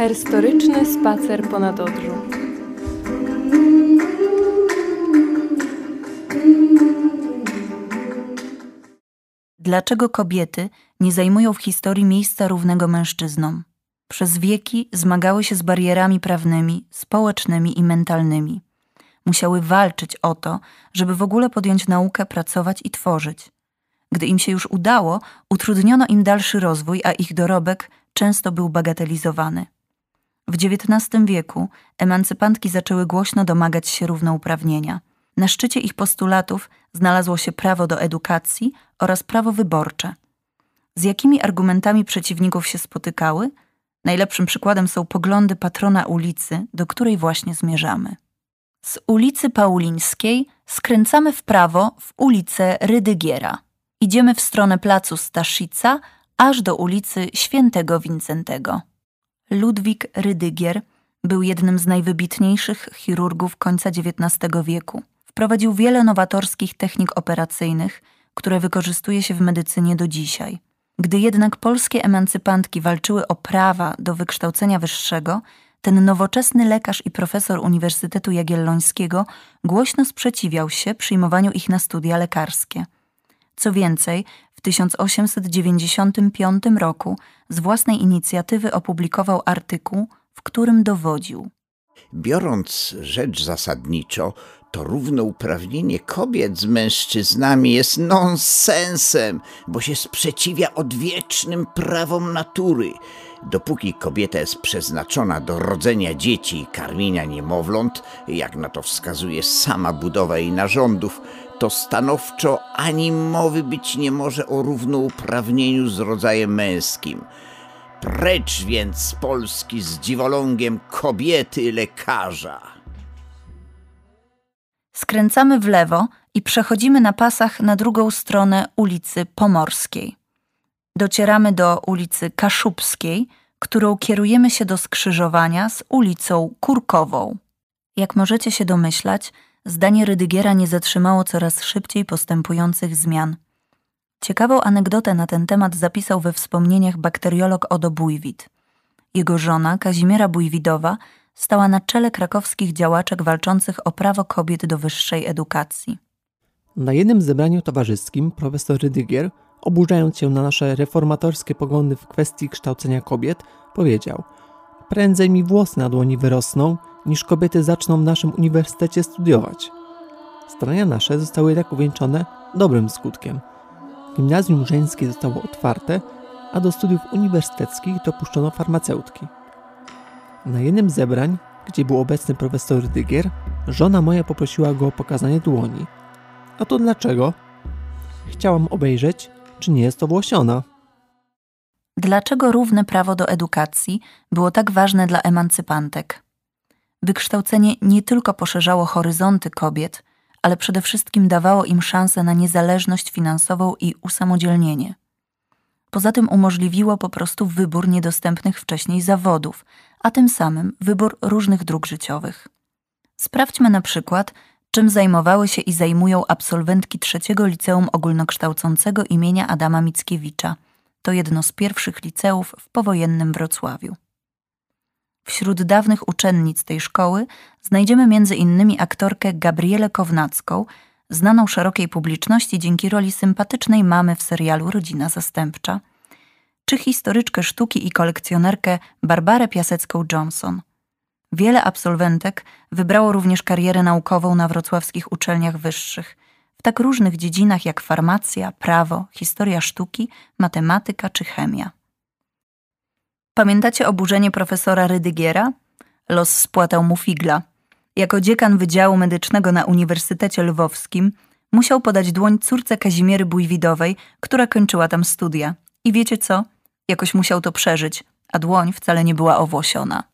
Merytoryczny spacer ponad Odrzu. Dlaczego kobiety nie zajmują w historii miejsca równego mężczyznom? Przez wieki zmagały się z barierami prawnymi, społecznymi i mentalnymi. Musiały walczyć o to, żeby w ogóle podjąć naukę, pracować i tworzyć. Gdy im się już udało, utrudniono im dalszy rozwój, a ich dorobek często był bagatelizowany. W XIX wieku emancypantki zaczęły głośno domagać się równouprawnienia. Na szczycie ich postulatów znalazło się prawo do edukacji oraz prawo wyborcze. Z jakimi argumentami przeciwników się spotykały? Najlepszym przykładem są poglądy patrona ulicy, do której właśnie zmierzamy. Z ulicy Paulińskiej skręcamy w prawo w ulicę Rydygiera. Idziemy w stronę placu Staszica, aż do ulicy Świętego Wincentego. Ludwik Rydygier był jednym z najwybitniejszych chirurgów końca XIX wieku. Wprowadził wiele nowatorskich technik operacyjnych, które wykorzystuje się w medycynie do dzisiaj. Gdy jednak polskie emancypantki walczyły o prawa do wykształcenia wyższego, ten nowoczesny lekarz i profesor Uniwersytetu Jagiellońskiego głośno sprzeciwiał się przyjmowaniu ich na studia lekarskie. Co więcej, w 1895 roku z własnej inicjatywy opublikował artykuł, w którym dowodził. Biorąc rzecz zasadniczo, to równouprawnienie kobiet z mężczyznami jest nonsensem, bo się sprzeciwia odwiecznym prawom natury. Dopóki kobieta jest przeznaczona do rodzenia dzieci i karmienia niemowląt, jak na to wskazuje sama budowa jej narządów, to stanowczo ani mowy być nie może o równouprawnieniu z rodzajem męskim. Precz więc z Polski z dziwolągiem kobiety lekarza. Skręcamy w lewo i przechodzimy na pasach na drugą stronę ulicy Pomorskiej. Docieramy do ulicy Kaszubskiej, którą kierujemy się do skrzyżowania z ulicą Kurkową. Jak możecie się domyślać, zdanie Rydygiera nie zatrzymało coraz szybciej postępujących zmian. Ciekawą anegdotę na ten temat zapisał we wspomnieniach bakteriolog Odo Bujwid. Jego żona, Kazimiera Bujwidowa, stała na czele krakowskich działaczek walczących o prawo kobiet do wyższej edukacji. Na jednym zebraniu towarzyskim profesor Rydygier, oburzając się na nasze reformatorskie poglądy w kwestii kształcenia kobiet, powiedział: Prędzej mi włosy na dłoni wyrosną, niż kobiety zaczną w naszym uniwersytecie studiować. Starania nasze zostały tak uwieńczone dobrym skutkiem. Gimnazjum żeńskie zostało otwarte, a do studiów uniwersyteckich dopuszczono farmaceutki. Na jednym z zebrań, gdzie był obecny profesor Dygier, żona moja poprosiła go o pokazanie dłoni. A to dlaczego? Chciałam obejrzeć, czy nie jest to włosiona. Dlaczego równe prawo do edukacji było tak ważne dla emancypantek? Wykształcenie nie tylko poszerzało horyzonty kobiet, ale przede wszystkim dawało im szansę na niezależność finansową i usamodzielnienie. Poza tym umożliwiło po prostu wybór niedostępnych wcześniej zawodów, a tym samym wybór różnych dróg życiowych. Sprawdźmy na przykład, czym zajmowały się i zajmują absolwentki trzeciego liceum ogólnokształcącego imienia Adama Mickiewicza. To jedno z pierwszych liceów w powojennym Wrocławiu. Wśród dawnych uczennic tej szkoły znajdziemy innymi aktorkę Gabrielę Kownacką, znaną szerokiej publiczności dzięki roli sympatycznej mamy w serialu Rodzina Zastępcza, czy historyczkę sztuki i kolekcjonerkę Barbarę Piasecką-Johnson. Wiele absolwentek wybrało również karierę naukową na wrocławskich uczelniach wyższych, w tak różnych dziedzinach jak farmacja, prawo, historia sztuki, matematyka czy chemia. Pamiętacie oburzenie profesora Rydygiera? Los spłatał mu figla. Jako dziekan Wydziału Medycznego na Uniwersytecie Lwowskim musiał podać dłoń córce Kazimiery Bujwidowej, która kończyła tam studia. I wiecie co? Jakoś musiał to przeżyć, a dłoń wcale nie była owłosiona.